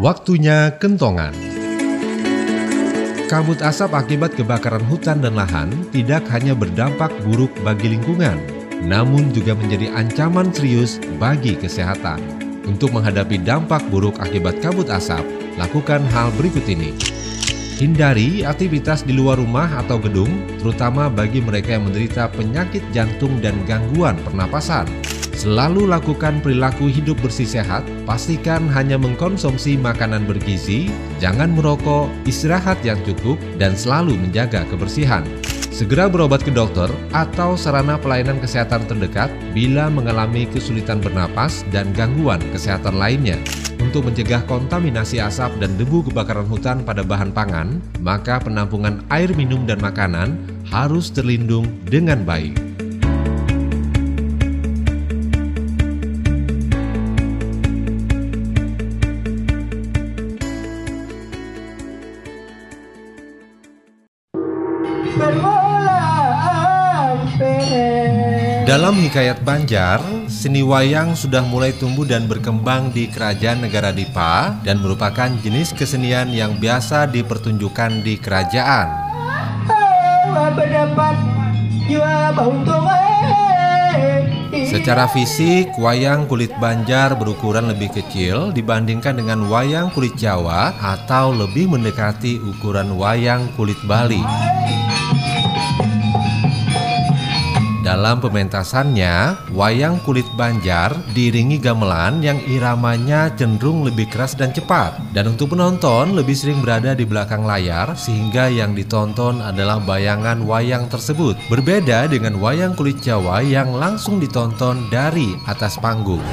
Waktunya kentongan. Kabut asap akibat kebakaran hutan dan lahan tidak hanya berdampak buruk bagi lingkungan, namun juga menjadi ancaman serius bagi kesehatan. Untuk menghadapi dampak buruk akibat kabut asap, lakukan hal berikut ini. Hindari aktivitas di luar rumah atau gedung, terutama bagi mereka yang menderita penyakit jantung dan gangguan pernapasan. Selalu lakukan perilaku hidup bersih sehat, pastikan hanya mengkonsumsi makanan bergizi, jangan merokok, istirahat yang cukup, dan selalu menjaga kebersihan. Segera berobat ke dokter atau sarana pelayanan kesehatan terdekat bila mengalami kesulitan bernapas dan gangguan kesehatan lainnya. Untuk mencegah kontaminasi asap dan debu kebakaran hutan pada bahan pangan, maka penampungan air minum dan makanan harus terlindung dengan baik. Dalam hikayat Banjar, seni wayang sudah mulai tumbuh dan berkembang di kerajaan negara Dipa dan merupakan jenis kesenian yang biasa dipertunjukkan di kerajaan. Secara fisik, wayang kulit Banjar berukuran lebih kecil dibandingkan dengan wayang kulit Jawa atau lebih mendekati ukuran wayang kulit Bali. Dalam pementasannya, wayang kulit Banjar diiringi gamelan yang iramanya cenderung lebih keras dan cepat. Dan untuk penonton lebih sering berada di belakang layar sehingga yang ditonton adalah bayangan wayang tersebut. Berbeda dengan wayang kulit Jawa yang langsung ditonton dari atas panggung.